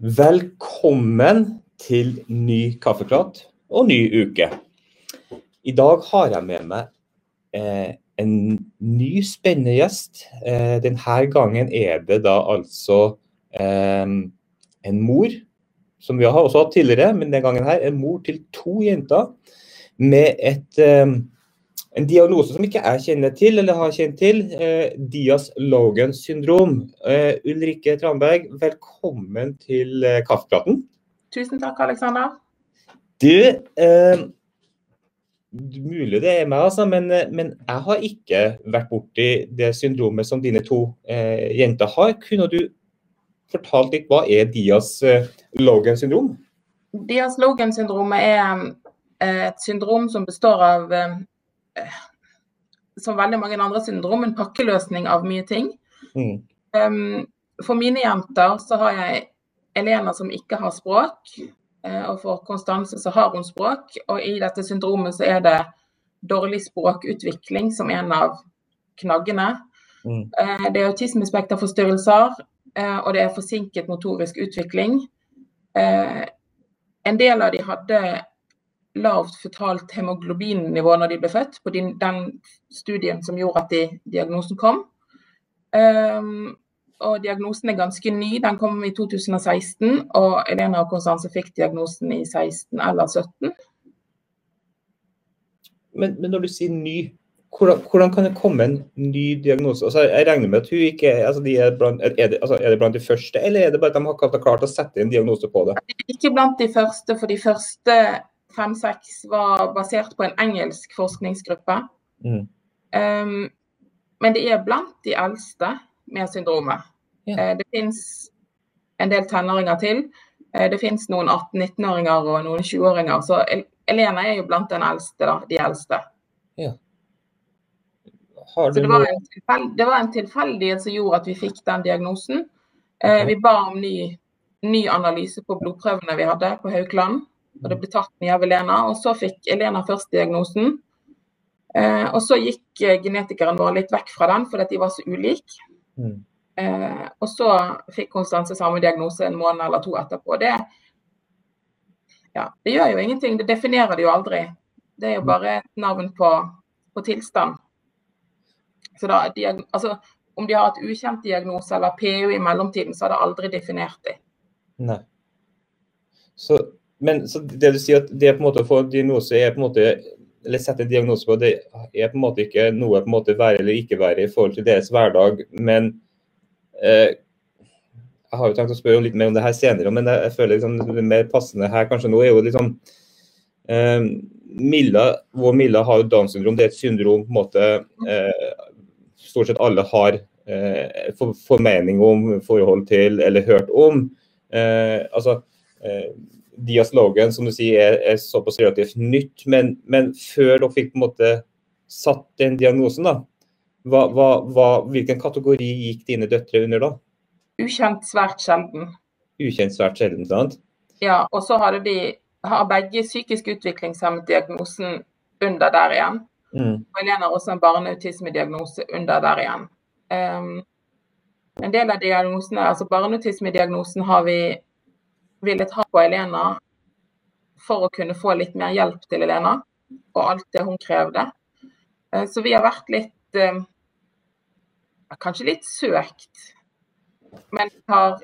Velkommen til ny kaffeprat og ny uke. I dag har jeg med meg eh, en ny spennende gjest. Eh, denne gangen er det da altså eh, en mor, som vi har også hatt tidligere, men denne gangen her en mor til to jenter med et eh, en diagnose som ikke jeg kjenner til, eller har kjent til, eh, Dias-Logan syndrom. Eh, Ulrikke Tranberg, velkommen til eh, Kaffepraten. Tusen takk, Aleksander. Du, eh, mulig det er meg, altså, men, eh, men, jeg har ikke vært borti det syndromet som dine to eh, jenter har. Kunne du fortalt litt hva er Dias-Logan syndrom? Dias-Logan syndromet er et syndrom som består av som veldig mange andre syndrom, en pakkeløsning av mye ting. Mm. Um, for mine jenter så har jeg Elena som ikke har språk, uh, og for Konstanse så har hun språk. Og i dette syndromet så er det dårlig språkutvikling som en av knaggene. Mm. Uh, det er autismespekterforstyrrelser, og det er forsinket motorisk utvikling. en del av de hadde lavt føtalt hemoglobinnivå når de ble født, på den, studien som gjorde at de, diagnosen kom. Um, og diagnosen er ganske ny, den kom i 2016. Og Elena og Konstanse fikk diagnosen i 16 eller 17. Men, men når du sier ny, hvordan, hvordan, kan det komme en ny diagnose? Altså, jeg regner med at hun ikke altså, de er, blant, er, det, altså, er, det, blant, de første, eller er det bare at de har klart å sette en diagnose på det? Ikke blant de første, for de første fem-seks var basert på en engelsk forskningsgruppe. Mm. Um, men det er blant de eldste med syndromet. Uh, det fins en del tenåringer til. Uh, det fins noen 18-19-åringer og noen 20-åringer. Så Elena er jo blant den eldste, da, de eldste. Ja. Så det var, det var, en tilfeldighet som gjorde at vi fikk den diagnosen. Uh, vi ba om ny, ny analyse på blodprøvene vi hadde på Haukeland. Og det ble tatt mye av Elena. Og så fikk Elena først diagnosen. Eh, og så gikk eh, genetikeren vår litt vekk fra den fordi de var så ulike. Mm. Eh, og så fikk Konstanse samme diagnose en måned eller to etterpå. Det, ja, det gjør jo ingenting. Det definerer det jo aldri. Det er jo bare et navn på, på tilstand. Så da, altså, om de har et ukjent diagnose eller PU i mellomtiden, så har det aldri definert dem. Nei. Så men det du sier at det på en måte å få diagnose er på en måte eller sette en diagnose på, det er på en måte ikke noe på en måte være eller ikke være i forhold til deres hverdag. Men eh, jeg har jo tenkt å spørre litt mer om det her senere, men jeg, føler liksom, det mer passende her kanskje nå er jo liksom eh, Milla, Vår Milla har jo Downs syndrom. Det er et syndrom på en måte eh, stort sett alle har eh, for, formening om, forhold til eller hørt om. Eh, altså eh, Dias Logan som du sier, er, er såpass relativt nytt. Men, men, før dere fikk på en måte satt den diagnosen, da, hva, hva, hva, hvilken kategori gikk dine døtre under da? Ukjent svært sjelden. Ukjent svært sjelden, sant? Ja, og så har begge psykisk utviklingshemmet-diagnosen under der igjen. Mm. Og Helene har også en barneautismediagnose under der igjen. Um, en del av diagnosene, altså Barneautismediagnosen har vi villet ta på Elena for å kunne få litt mer hjelp til Elena og alt det hun krevde. Eh, så vi har vært litt eh, Kanskje litt søkt, men vi har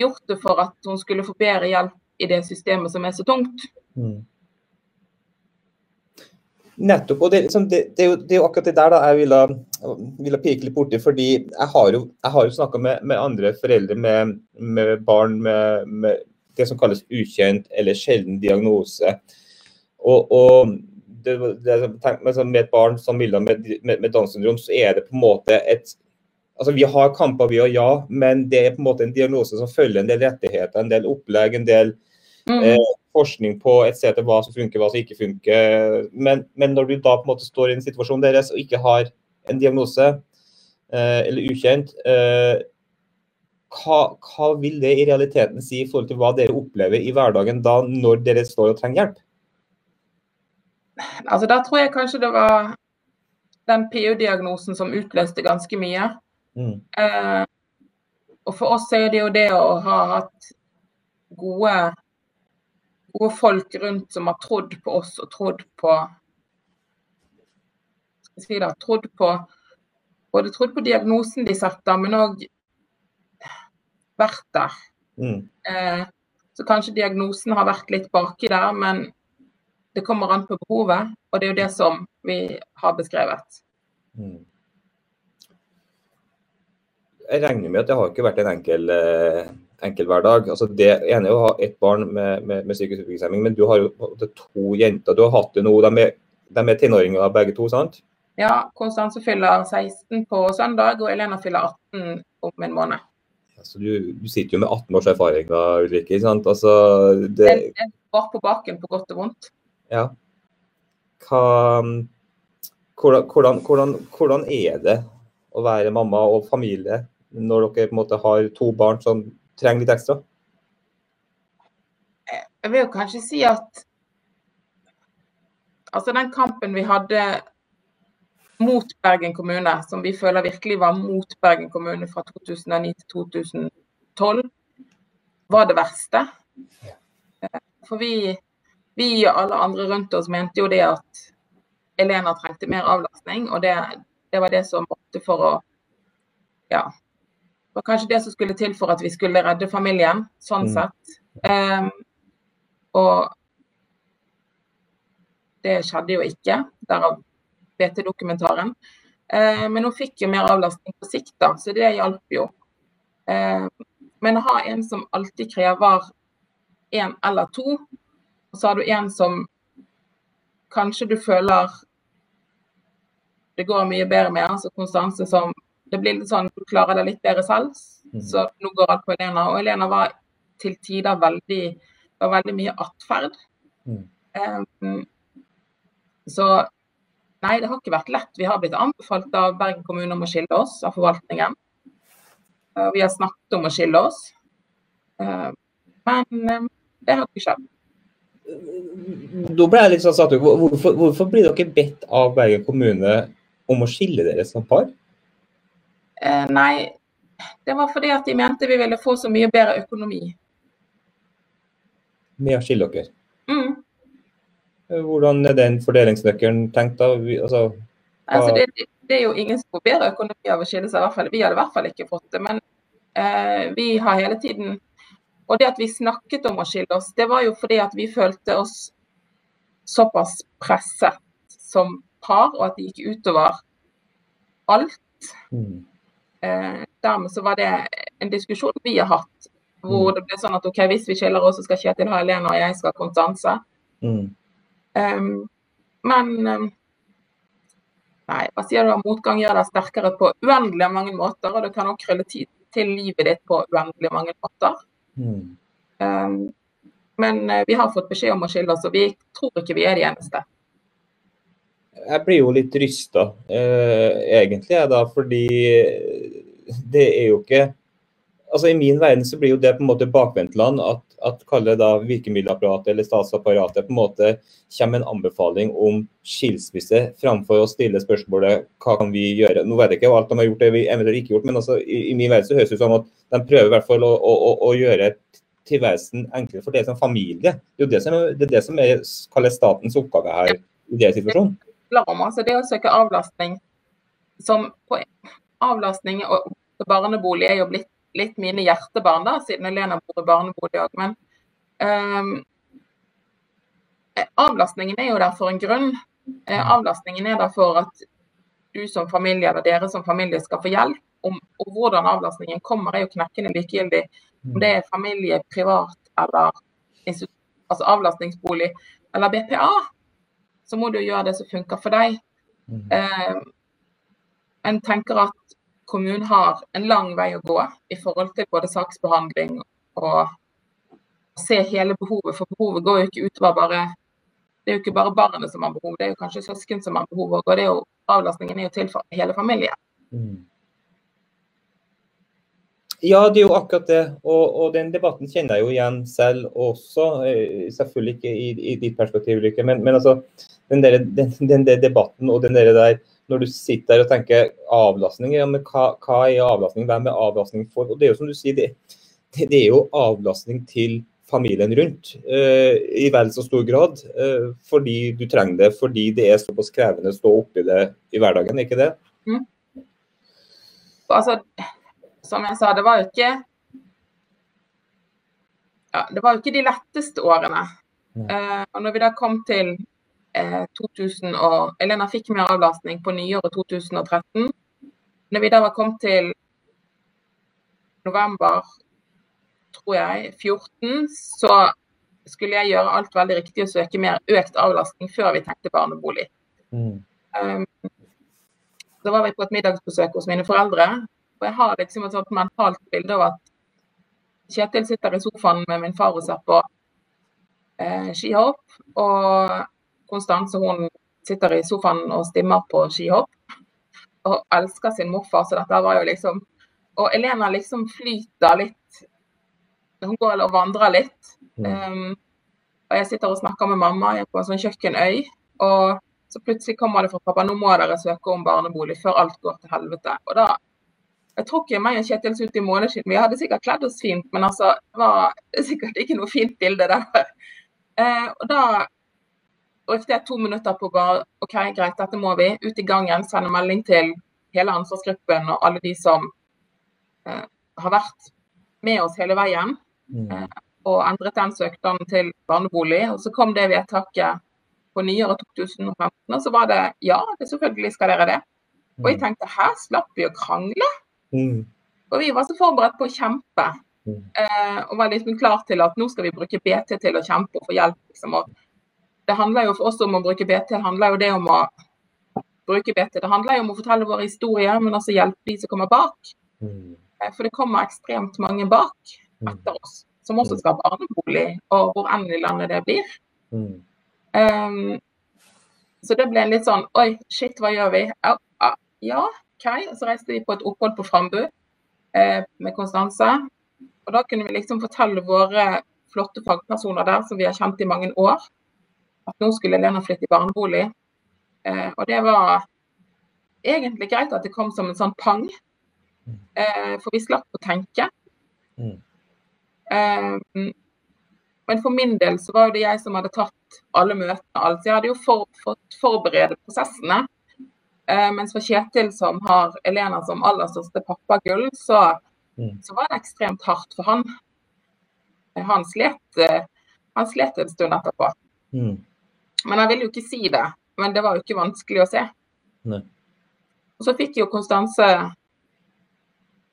gjort det for at hun skulle få bedre hjelp i det systemet som er så tungt. Mm. Nettopp. og det, liksom, det, det, er jo, det, er jo, akkurat det der da jeg ville, ville pike litt borti. fordi Jeg har jo, jeg jo snakka med, med, andre foreldre med, med barn med, med, det som kalles ukjent eller sjelden diagnose. Og, og det, med et barn som Milla med, med, med Downs syndrom, så er det på en måte et altså Vi har kamper, vi og ja, men det er på en måte en diagnose som følger en del rettigheter, en del opplegg, en del mm. eh, forskning på et til hva som funker, hva som ikke funker. Men, men, når du da på en måte står i en situasjon deres og ikke har en diagnose eh, eller ukjent, eh, hva, hva, vil det i realiteten si i forhold til hva dere opplever i hverdagen da når dere står og trenger hjelp? Altså Da tror jeg kanskje det var den PU-diagnosen som utløste ganske mye. Mm. Eh, og for oss er det jo det å ha hatt gode, gode folk rundt som har trodd på oss og trodd på skal si det, trodd på både trodd på diagnosen de setter, men òg vært der. Mm. Eh, så kanskje diagnosen har vært litt baki der, men det kommer an på behovet. Og det er jo det som vi har beskrevet. Mm. Jeg regner med at det har ikke vært en enkel, eh, enkel hverdag. Altså det ene er å ha ett barn med, med, med psykisk utviklingshemming, men du har jo to jenter. Du har hatt det nå, de er, de er tenåringer begge to, sant? Ja, Konstanse fyller 16 på søndag, og Elena fyller 18 om en måned. Altså, du, du, sitter jo med 18 års erfaring da, Ulrikke. ikke sant? Altså, det... det var på baken på godt og vondt. Ja. Hva, hvordan, hvordan, hvordan, hvordan, er det å være mamma og familie når dere på en måte har to barn som trenger litt ekstra? Jeg vil jo kanskje si at altså den kampen vi hadde mot Bergen kommune, som vi føler virkelig var mot Bergen kommune fra 2009 til 2012, var det verste. For vi, vi og alle andre rundt oss mente jo det at Elena trengte mer avlastning, og det, det var det som måtte for å Ja. Det var kanskje det som skulle til for at vi skulle redde familien, sånn mm. sett. Um, og det skjedde jo ikke. Derav BT-dokumentaren. Uh, men hun fikk jo mer avlastning på sikt, da, så det hjalp jo. Uh, men å ha en som alltid krever én eller to, og så har du en som kanskje du føler det går mye bedre med, altså Konstanse som det blir litt sånn du klarer det litt bedre selv. Mm. Så nå går alt på Elena. Og Elena var til tider veldig var veldig mye atferd. Mm. Um, så Nei, det har ikke vært lett. Vi har blitt anbefalt av Bergen kommune om å skille oss av forvaltningen. Uh, vi har snakket om å skille oss, Uh, men um, det har ikke skjedd. Da ble jeg litt sånn satt ut. Hvorfor, hvorfor blir dere bedt av Bergen kommune om å skille dere som par? Nei, det var fordi at de mente vi ville få så mye bedre økonomi. Med å skille dere? Mm. Hvordan er den fordelingsnøkkelen tenkt? da? Altså, altså det, det, er jo ingen som får bedre økonomi av å skille seg. i hvert fall. Vi hadde i hvert fall ikke fått det. Men eh, vi har hele tiden Og det at vi snakket om å skille oss, det var jo fordi at vi følte oss såpass presset som par, og at det gikk utover alt. Mm. Eh, dermed så var det en diskusjon vi har hatt, hvor mm. det ble sånn at OK, hvis vi skiller oss, så skal Kjetil ha Helene og jeg skal ha Konstanse. Mm. Um, men um, Nei, hva sier du? Motgang gjør deg sterkere på uendelig mange måter, og det kan også krølle tid til livet ditt på uendelig mange måter. Mm. Um, men uh, vi har fått beskjed om å skille oss, og vi tror ikke vi er de eneste. Jeg blir jo litt rysta, uh, egentlig, da, fordi det er jo ikke altså I min verden så blir jo det på en måte bakvendtland at, at kalle da virkemiddelapparatet eller statsapparatet på en måte kommer med en anbefaling om skilsmisse, framfor å stille spørsmålet hva kan vi gjøre. Nå vet jeg ikke alt de har gjort, det vi eventuelt ikke gjort, men altså, i, i, min verden så høres det ut som at de prøver i hvert fall å, å, å, å gjøre tilværelsen enklere for det som familie. Det er jo det som det er, det som er kalles statens oppgave her i den situasjonen. Altså det å søke avlastning som på avlastning og barnebolig er jo blitt litt mine hjertebarn, da, siden Elena bor i barnebolig òg. Men um, avlastningen er jo der for en grunn. Eh, avlastningen er der for at du som familie eller dere som familie skal få hjelp. Om, og hvordan avlastningen kommer, er jo knekkende likegyldig. Om det er familie, privat eller altså avlastningsbolig eller BPA, så må du gjøre det som funker for deg. Mm. Eh, en tenker at kommunen har en lang vei å gå i forhold til både saksbehandling og se hele behovet. For behovet går jo ikke utover bare Det er jo ikke bare barnet som har behov, det er jo kanskje søsken som har behov. Og det er jo, avlastningen er jo til for hele familien. Mm. Ja, det er jo akkurat det. Og, og, den debatten kjenner jeg jo igjen selv også. Eh, selvfølgelig ikke i, i ditt perspektiv, Lykke, men, men altså, den, der, den, den der debatten og den der, der når du sitter der og tenker avlastning, ja, men hva, hva, er avlastning? Hvem er avlastning for? Og det er jo som du sier, det, det, er jo avlastning til familien rundt uh, i vel så stor grad. Uh, fordi du trenger det, fordi det er såpass krevende å stå oppi det i hverdagen, ikke det? Mm. Altså, som jeg sa, det var jo ikke ja, Det var jo ikke de letteste årene. Uh, og når vi da kom til 2000 og Elena fikk mer avlastning på nyåret 2013. Når vi da var kommet til november tror jeg, 14, så skulle jeg gjøre alt veldig riktig og søke mer økt avlastning før vi tenkte barnebolig. Mm. Um, da var vi på et middagsbesøk hos mine foreldre, og jeg har liksom et sånt mentalt bilde av at Kjetil sitter i sofaen med min far og ser på eh, skihopp, og Konstanse hun sitter i sofaen og stimmer på skihopp og elsker sin morfar, så dette var jo liksom Og Elena liksom flyter litt hun går og vandrer litt. Um, og jeg sitter og snakker med mamma på en sånn kjøkkenøy. Og så plutselig kommer det fra pappa nå må dere søke om barnebolig før alt går til helvete. Og da Jeg tror ikke meg og Kjetil så ut i måneskinn. Vi hadde sikkert kledd oss fint, men altså, det var sikkert ikke noe fint bilde der. Eh, og da brukte jeg to minutter på bare OK, greit, dette må vi. Ut i gangen, sende melding til hele ansvarsgruppen og alle de som eh, har vært med oss hele veien. Mm. Eh, og endret den søknaden til barnebolig. Og så kom det vedtaket på nyåret 2015, og så var det ja, det selvfølgelig skal dere det. Og jeg mm. tenkte her slapp vi å krangle. Mm. Og vi var så forberedt på å kjempe. Mm. Eh, og var liksom klar til at nå skal vi bruke BT til å kjempe og få hjelp. Liksom. Og det handler jo for oss om å bruke BT, det handler jo det om å bruke BT. Det handler jo om å fortelle våre historier, men også hjelpe de som kommer bak. Mm. Eh, for det kommer ekstremt mange bak etter oss som også skal ha barnebolig, og hvor enn i landet det blir. Mm. Um, så det ble en litt sånn Oi, shit, hva gjør vi? Ja, OK. Og så reiste vi på et opphold på Frambu eh, med Konstanse. Og da kunne vi liksom fortelle våre flotte fagpersoner der som vi har kjent i mange år, at nå skulle Lena flytte i barnebolig. Eh, og det var egentlig greit at det kom som en sånn pang. Eh, for vi slapp å tenke. Mm. Ehm, men for min del så var det jeg som hadde tatt alle møtene. alt. Jeg hadde jo for, fått forberede prosessene. Ehm, mens for Kjetil, som har Elena som aller største pappagull, så, mm. så var det ekstremt hardt for han. Han slet, eh, han slet en stund etterpå. Mm. Men han ville jo ikke si det. Men det var jo ikke vanskelig å se. Nei. Og så fikk jo Konstanse,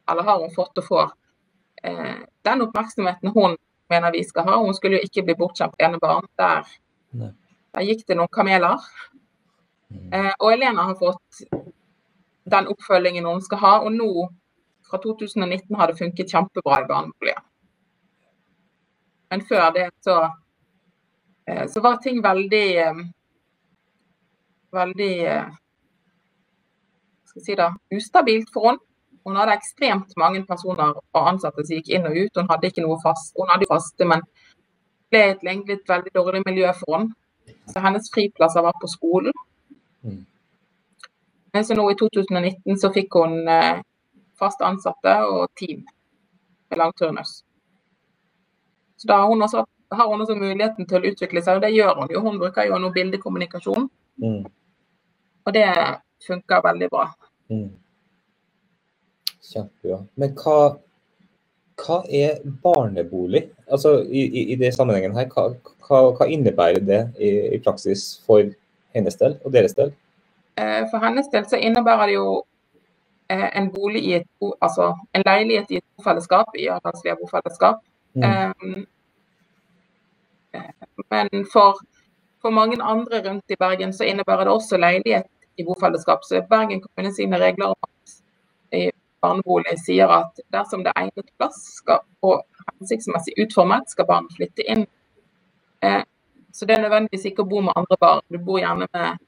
eller har hun fått og får, Eh, den oppmerksomheten hun mener vi skal ha. Hun skulle jo ikke bli bortskjemt enebarn. Der, der gikk det noen kameler. Mm. Eh, og Elena har fått den oppfølgingen hun skal ha. Og nå, fra 2019, har det funket kjempebra i barneboliger. Men før det så, eh, så var ting veldig Veldig skal si da, ustabilt for henne. Hun hadde ekstremt mange personer og ansatte som gikk inn og ut. Hun hadde ikke noe fast. Hun hadde faste, men ble et, egentlig et veldig dårlig miljø for henne. Så hennes friplasser var på skolen. Mm. Men så nå i 2019 så fikk hun eh, fast ansatte og team med langturnus. Så da har hun, også, har hun også muligheten til å utvikle seg, og det gjør hun jo. Hun bruker jo nå bildekommunikasjon. Mm. Og det funker veldig bra. Mm. Kjempebra. Men hva, hva er barnebolig? Altså i, i, i det sammenhengen her, hva, hva, hva innebærer det i, i, praksis for hennes del og deres del? Eh, for hennes del så innebærer det jo eh, en bolig i et altså en leilighet i et bofellesskap, i Arendalslia bofellesskap. Mm. Um, men for, for, mange andre rundt i Bergen så innebærer det også leilighet i bofellesskap. Så Bergen kommune sine regler om at barnebolig sier at dersom det er egnet plass skal, og hensiktsmessig utformet, skal barn flytte inn. Så det er nødvendigvis ikke å bo med andre barn. Du bor gjerne med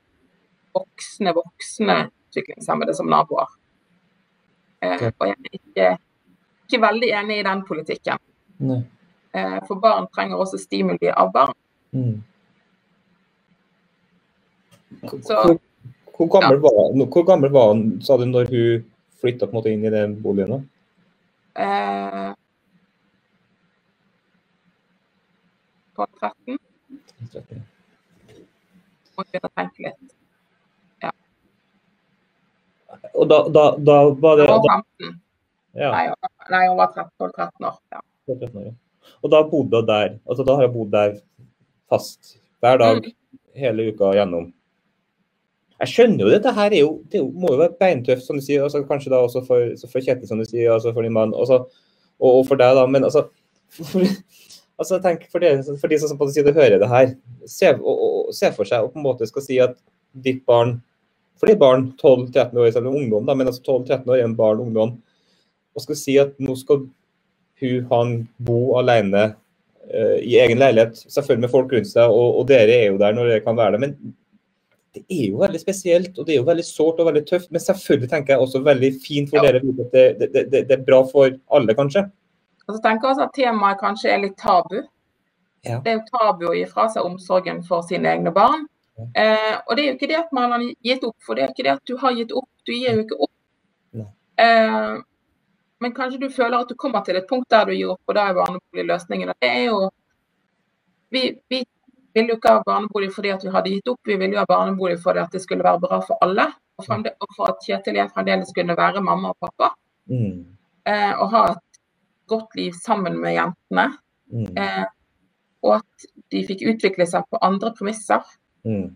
voksne, voksne utviklingshemmede som naboer. Eh, og jeg er ikke, ikke, veldig enig i den politikken. Eh, for barn trenger også stimuli av barn. Mm. Så, hvor, gammel ja. var, hvor, gammel var, hun, sa du, når hun flytta inn i den boligen? Eh, på 13? forutsetninger. Ja. Og da, da, da var det da, ja. Nei, hun var 12-13 år. Ja. Og da bodde hun der. Altså, da har jeg bodd der fast hver dag mm. hele uka gjennom. Jeg skjønner jo dette her er jo, det må jo være beintøft, som du sier. Altså, kanskje da også for, for Kjetil, som du sier, altså for din mann. Også, og, og, for deg, da. Men altså for, altså tenk for, det, for de som på side hører det her. Se, og, og, se for seg og på en måte skal si at ditt barn For det er barn 12-13 år, selv om ungdom, da, men altså 12-13 år er en barn ungdom. Og skal si at nå skal hun, han, bo alene uh, i egen leilighet, selvfølgelig med folk rundt seg, og, og dere er jo der når dere kan være der. Men det er jo veldig spesielt og det er jo veldig sårt og veldig tøft. Men selvfølgelig tenker jeg også veldig fint for ja. dere at det, det, det, det, er bra for alle, kanskje. Og så tenker jeg også at temaet kanskje er litt tabu. Ja. Det er jo tabu å gi fra seg omsorgen for sine egne barn. Eh, og det er jo ikke det at man har gitt opp, for det er ikke det at du har gitt opp. Du gir jo ikke opp. Eh, men kanskje du føler at du kommer til et punkt der du gir opp, og da er barnebolig løsningen. Det er jo vi, vi ville jo ikke ha barnebolig fordi at vi hadde gitt opp, vi ville jo ha barnebolig fordi at det skulle være bra for alle. Og, for at Kjetil og jeg fremdeles kunne være mamma og pappa. Mm. Eh, og ha et godt liv sammen med jentene. Mm. Eh, og at de fikk utvikle seg på andre premisser. Mm.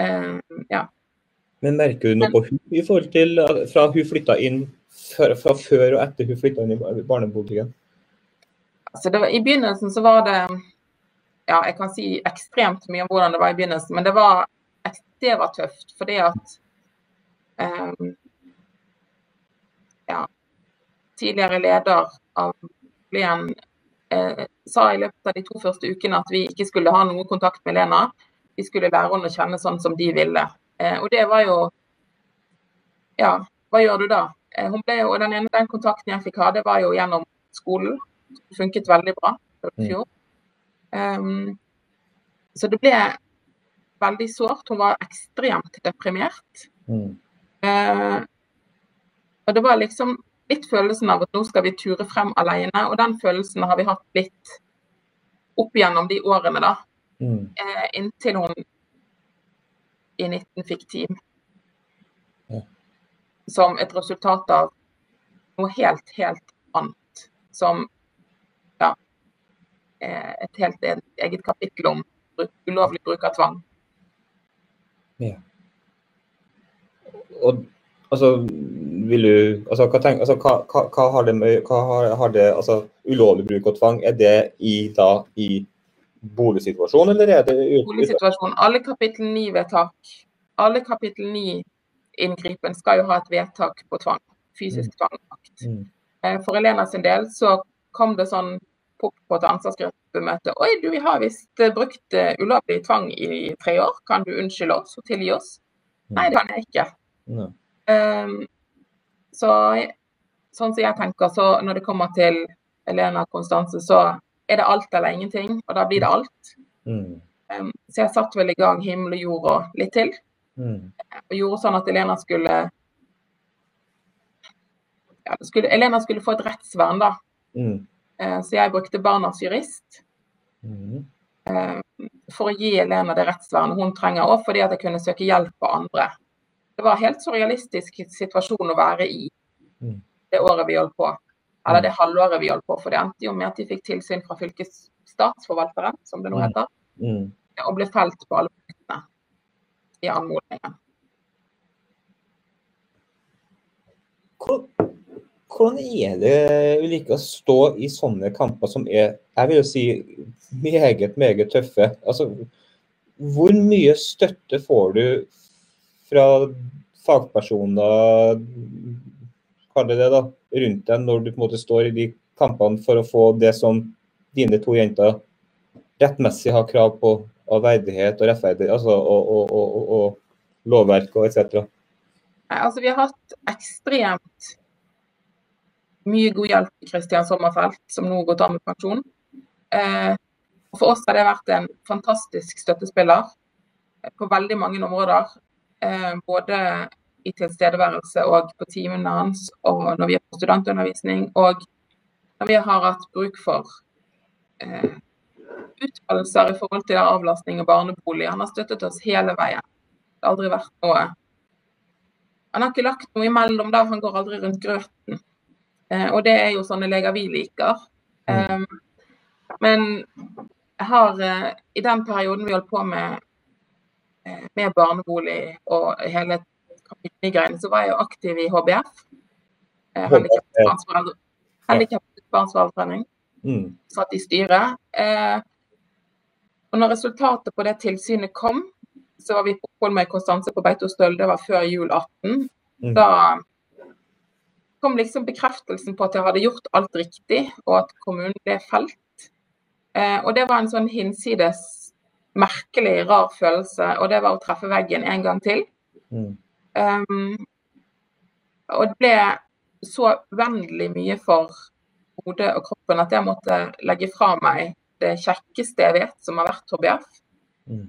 Eh, ja. Men merker du noe på hun i forhold til fra hun flytta inn, fra, fra før og etter hun flytta inn i barneboligen? Altså var, I begynnelsen så var det ja, jeg kan si ekstremt mye om hvordan det var i begynnelsen, men det var, det var tøft. Fordi at um, tidligere leder av Lien eh, sa i løpet av de to første ukene at vi ikke skulle ha noe kontakt med Lena. Vi skulle lære henne å kjenne sånn som de ville. Eh, og det var jo Ja, hva gjør du da? Eh, hun ble jo, den ene den kontakten jeg fikk ha, det var jo gjennom skolen. Det funket veldig bra. i fjor. Um, så det ble veldig sårt. Hun var ekstremt deprimert. Mm. Uh, og det var liksom litt følelsen av at nå skal vi ture frem alene, og den følelsen har vi hatt litt opp gjennom de årene, da. Mm. Eh, inntil hun i 19 fikk team. Ja. Som et resultat av noe helt, helt annet. Som ja, et helt eget kapittel om ulovlig bruk av tvang. Ja. Og altså, vil du altså, hva, tenk, altså, hva, hva, hva, har det med hva har, har det, altså, Ulovlig bruk og tvang, er det i, da, i boligsituasjonen, eller er det Boligsituasjon. Alle kapittel 9-vedtak, alle kapittel 9-inngripen skal jo ha et vedtak på tvang. Fysisk mm. tvangmakt. Mm. Eh, for Elena sin del så kom det sånn pop på et ansvarsgruppemøte. Oi, du, vi har visst eh, brukt uh, ulovlig tvang i tre år. Kan du unnskylde oss og tilgi oss? Mm. Nei, det kan jeg ikke. Um, så sånn som jeg tenker, så når det kommer til Elena Konstanse, så er det alt eller ingenting, og da blir det alt. Mm. Um, så jeg satte vel i gang himmel og jord og litt til. Mm. Og gjorde sånn at Elena skulle, ja, skulle Elena skulle få et rettsvern, da. Mm. Uh, så jeg brukte barnas jurist mm. for å gi Elena det rettsvernet hun trenger, og fordi at jeg kunne søke hjelp på andre. Det var en helt surrealistisk situasjon å være i mm. det året vi holdt på. Eller mm. det halvåret vi holdt på, for det endte jo med at de fikk tilsyn fra fylkesstatsforvalteren, som det nå heter, mm. og ble felt på alle punktene i anmodningen. hvordan er det Ulrikke å stå i sånne kamper som er jeg vil jo si, meget, meget tøffe? Altså, hvor mye støtte får du fra fagpersoner kaller det da, rundt deg når du på en måte står i de kampene for å få det som dine to jenter rettmessig har krav på av verdighet og rettferdighet, altså, og, og, og, og lovverk og etc.? Altså, vi har hatt ekstremt mye god hjelp i Kristian Sommerfelt, som nå går av med pensjon. Eh, for oss har det vært en fantastisk støttespiller på veldig mange områder. Eh, både i tilstedeværelse og på timene hans, og når vi på studentundervisning, og når vi har hatt bruk for uttalelser i forhold til avlastning og barnebolig. Han har støttet oss hele veien. Det har aldri vært noe Han har ikke lagt noe imellom, da. Han går aldri rundt grøten. Eh, og det er jo sånne leger vi liker. Eh, men jeg har eh, i den perioden vi holdt på med, eh, med barnebolig og hele greiene, så var jeg jo aktiv i HBF. Handikappet Handikapbarnsforeldretrening. Mm. Satt i styret. Eh, og når resultatet på det tilsynet kom, så var vi på opphold med Konstanse på Beitostøl, det var før jul 18. Mm. Da kom liksom bekreftelsen på at jeg hadde gjort alt riktig, og at kommunen ble felt. Eh, og det var en sånn hinsides merkelig, rar følelse, og det var å treffe veggen en gang til. Mm. Um, og det ble så vennlig mye for hodet og kroppen at jeg måtte legge fra meg det kjekkeste jeg vet, som har vært HBF. Mm.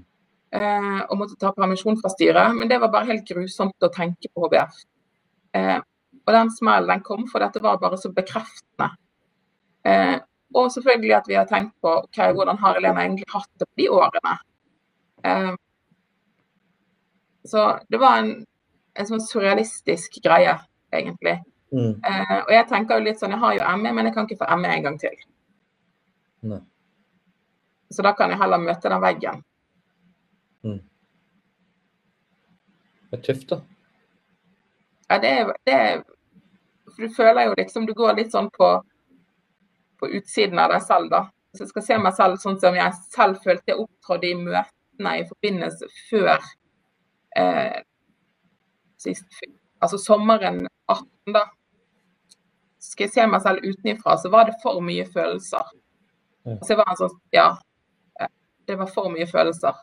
Uh, og måtte ta permisjon fra styret. Men det var bare helt grusomt å tenke på HBF. Uh, og den smellen den kom, for dette var bare så bekreftende. Eh, og selvfølgelig at vi har tenkt på okay, hvordan har elevene egentlig hatt det på de årene. Um, så det var en, en sånn surrealistisk greie, egentlig. Mm. Uh, og jeg tenker jo litt sånn, jeg har jo ME, men jeg kan ikke få ME en gang til. Nei. Så da kan jeg heller møte den veggen. Mm. Det er tøft, da. Ja, det er, det er For du føler jo liksom Du går litt sånn på, på utsiden av deg selv, da. Så jeg skal se meg selv sånn som jeg selv følte jeg opptrådte i møtene i forbindelse før eh, sist, Altså sommeren 18, da skal jeg se meg selv utenfra, så var det for mye følelser. Så jeg var en sånn Ja. Det var for mye følelser.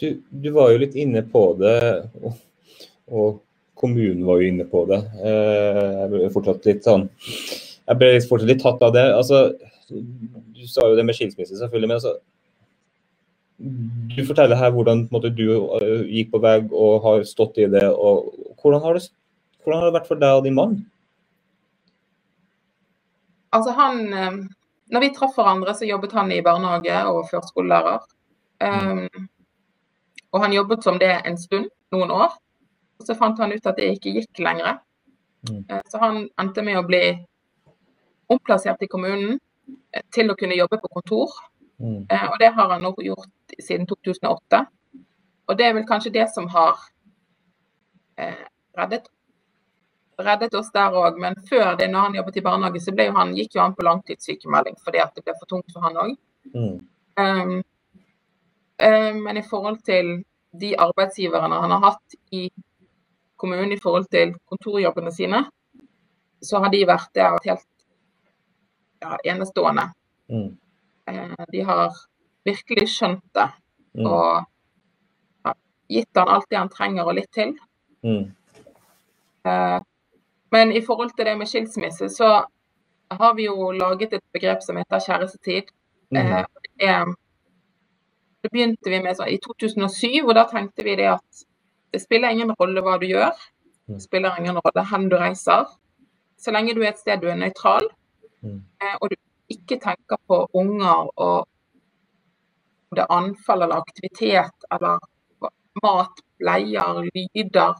Du, du var jo litt inne på det, og, og kommunen var jo inne på det. Eh, jeg ble fortsatt litt sånn Jeg ble fortsatt litt tatt av det. Altså, du sa jo det med skilsmisse, selvfølgelig. men altså du forteller her hvordan måte, du eh, gikk på vei og har stått i det. og Hvordan har det hvordan har det vært for deg og din mann? Altså han, eh, når vi traff hverandre, så jobbet han i barnehage og førskolelærer. Um, og han jobbet som det en stund, noen år. Og så fant han ut at det ikke gikk lenger. Mm. Uh, så han endte med å bli omplassert i kommunen uh, til å kunne jobbe på kontor. Mm. Uh, og det har han nå gjort siden 2008. Og det er vel kanskje det som har reddet reddet oss der òg. Men før det, når han jobbet i barnehage, så jo han, gikk jo han på langtidssykemelding fordi det ble for tungt for han òg. Mm. Um, um, men i forhold til de arbeidsgiverne han har hatt i kommunen i forhold til kontorjobbene sine, så har de vært der helt ja, enestående. Mm. Uh, de har virkelig skjønt det. Mm. Og ja, gitt han alt det han trenger og litt til. Mm. Uh, men i forhold til det med skilsmisse, så har vi jo laget et begrep som heter kjærestetid. Mm. Eh, det, det, begynte vi med så, i 2007, og da tenkte vi det at det spiller ingen rolle hva du gjør. Det mm. spiller ingen rolle hvor du reiser. Så lenge du er et sted du er nøytral, mm. eh, og du ikke tenker på unger og det anfall eller aktivitet eller mat, bleier, lyder,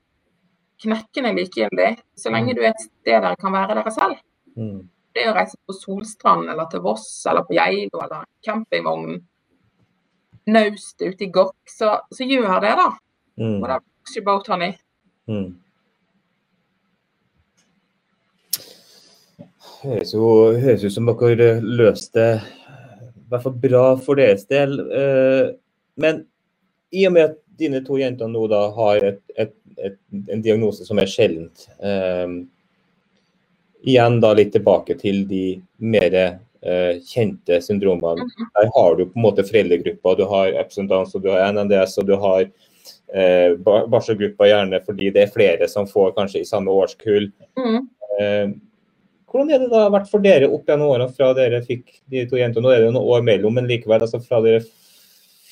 knekkende likegyldig, så lenge mm. du er et sted der kan være dere selv. Det å reise på Solstrand eller til Voss eller på Geilo eller campingvognen naustet ute i Gokk, så, så, gjør det, da. Mm. Og da your boat, honey. Mm. Høres jo høres ut som dere løste i hvert fall bra for deres del. Eh, men i og med at dine to jenter nå da har et, et et, en diagnose som er sjeldent. Um, igjen da litt tilbake til de mer uh, kjente syndromene. Der har du på en måte foreldregruppa, du har absentans, og du har NNDS og du har uh, barselgruppa gjerne fordi det er flere som får kanskje i samme årskull. Mm. Eh, hvordan er det da vært for dere opp gjennom årene fra dere fikk de to jentene? Nå er det noen år mellom, men likevel altså fra dere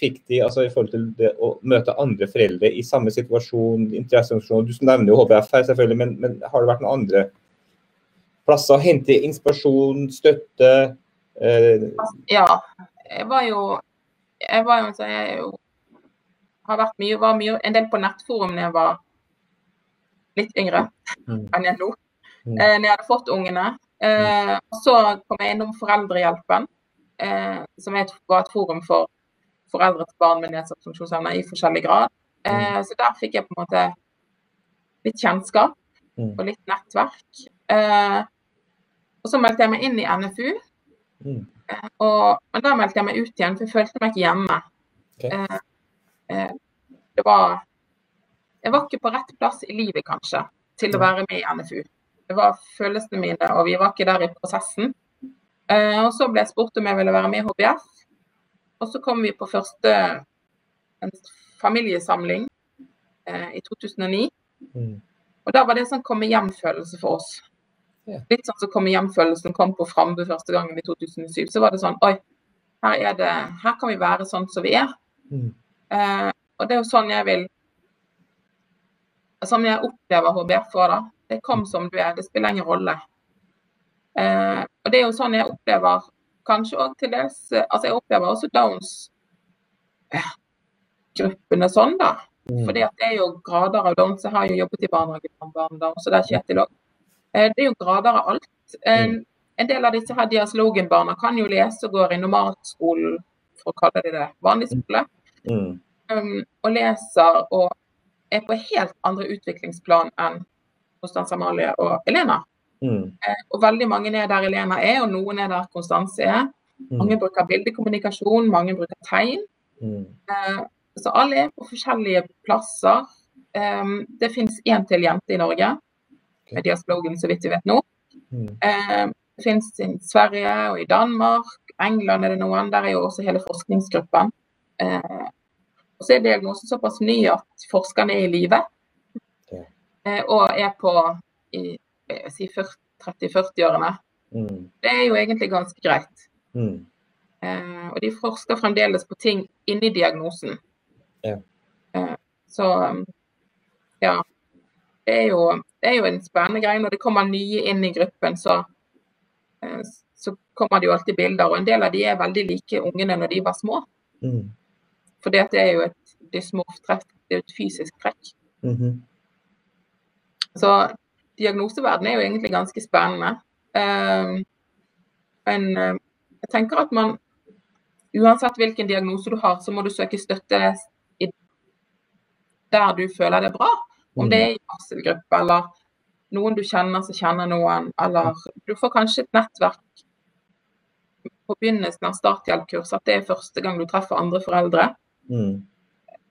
fikk de altså i forhold til det å møte andre foreldre i samme situasjon, interesseorganisasjoner? Du nevner jo HBF her, selvfølgelig, men, men, har det vært noen andre plasser å hente inspirasjon, støtte, Eh, ja. Jeg var jo Jeg var jo, jeg er jo har vært mye, var mye, en del på nettforum da jeg var litt yngre mm. enn jeg nå. Mm. Eh, når jeg hadde fått ungene. Eh, og så kom jeg innom Foreldrehjelpen, eh, som et, var et forum for foreldre til barn med nedsatt funksjonsevne i forskjellig grad. Eh, mm. så der fikk jeg på en måte litt kjennskap mm. og litt nettverk. Eh, og så meldte jeg meg inn i NFU. Mm. Og, men da meldte jeg meg ut igjen, for jeg følte meg ikke hjemme. Okay. Eh, det var Jeg var ikke på rett plass i livet, kanskje, til å være med i NFU. Det var følelsene mine, og vi var ikke der i prosessen. Eh, og så ble jeg spurt om jeg ville være med i HBF. Og så kom vi på første familiesamling eh, i 2009. Mm. Og da var det sånn komme hjem-følelse for oss. Litt sånn som komme hjem-følelsen kom på Frambu første gangen i 2007. Så var det sånn Oi, her, er det, her kan vi være sånn som vi er. Eh, og det er jo sånn jeg vil Sånn jeg opplever HBF òg, da. Det kom som du er, det spiller ingen rolle. Eh, og det er jo sånn jeg opplever kanskje òg til dels Altså jeg opplever også Downs-gruppene eh, sånn, da. Mm. at det er jo grader av Downs. Jeg har jo jobbet i barnehage med barn, så det er Kjetil òg. Eh, det er jo grader av alt. Mm. En del av disse her diaslogenbarna kan jo lese og går i normalskolen, for å kalle det det, vanlig skole. Mm. Um, og leser og er på helt andre utviklingsplan enn Konstanse Amalie og Elena. Mm. Uh, og veldig mange er der Elena er, og noen er der Konstanse er. Mm. Mange bruker bildekommunikasjon, mange bruker tegn. Mm. Eh, så alle er på forskjellige plasser. Um, det finnes én til jente i Norge med diaslogen, så vidt vi vet nå. Mm. Eh, det finnes i Sverige og i Danmark. England er det noen. Der er jo også hele forskningsgruppen. Eh, og så er diagnosen såpass ny at forskerne er i live. Eh, og er på i, si 30-40-årene. Mm. Det er jo egentlig ganske greit. Mm. Eh, og de forsker fremdeles på ting inni diagnosen. Ja. Eh, så ja. Det er jo det er jo en spennende greie. Når det kommer nye inn i gruppen, så, eh, så kommer det jo alltid bilder. Og en del av de er veldig like ungene når de var små. Mm. For det er jo et dysmorftrekk. Det er jo et fysisk trekk. Mm -hmm. Så diagnoseverdenen er jo egentlig ganske spennende. Um, men uh, jeg tenker at man uansett hvilken diagnose du har, så må du søke støtte der du føler det er bra. Om det er i barselgruppe eller noen du kjenner som kjenner noen, eller du får kanskje et nettverk på begynnelsen av starthjelpkurs at det er første gang du treffer andre foreldre. Mm.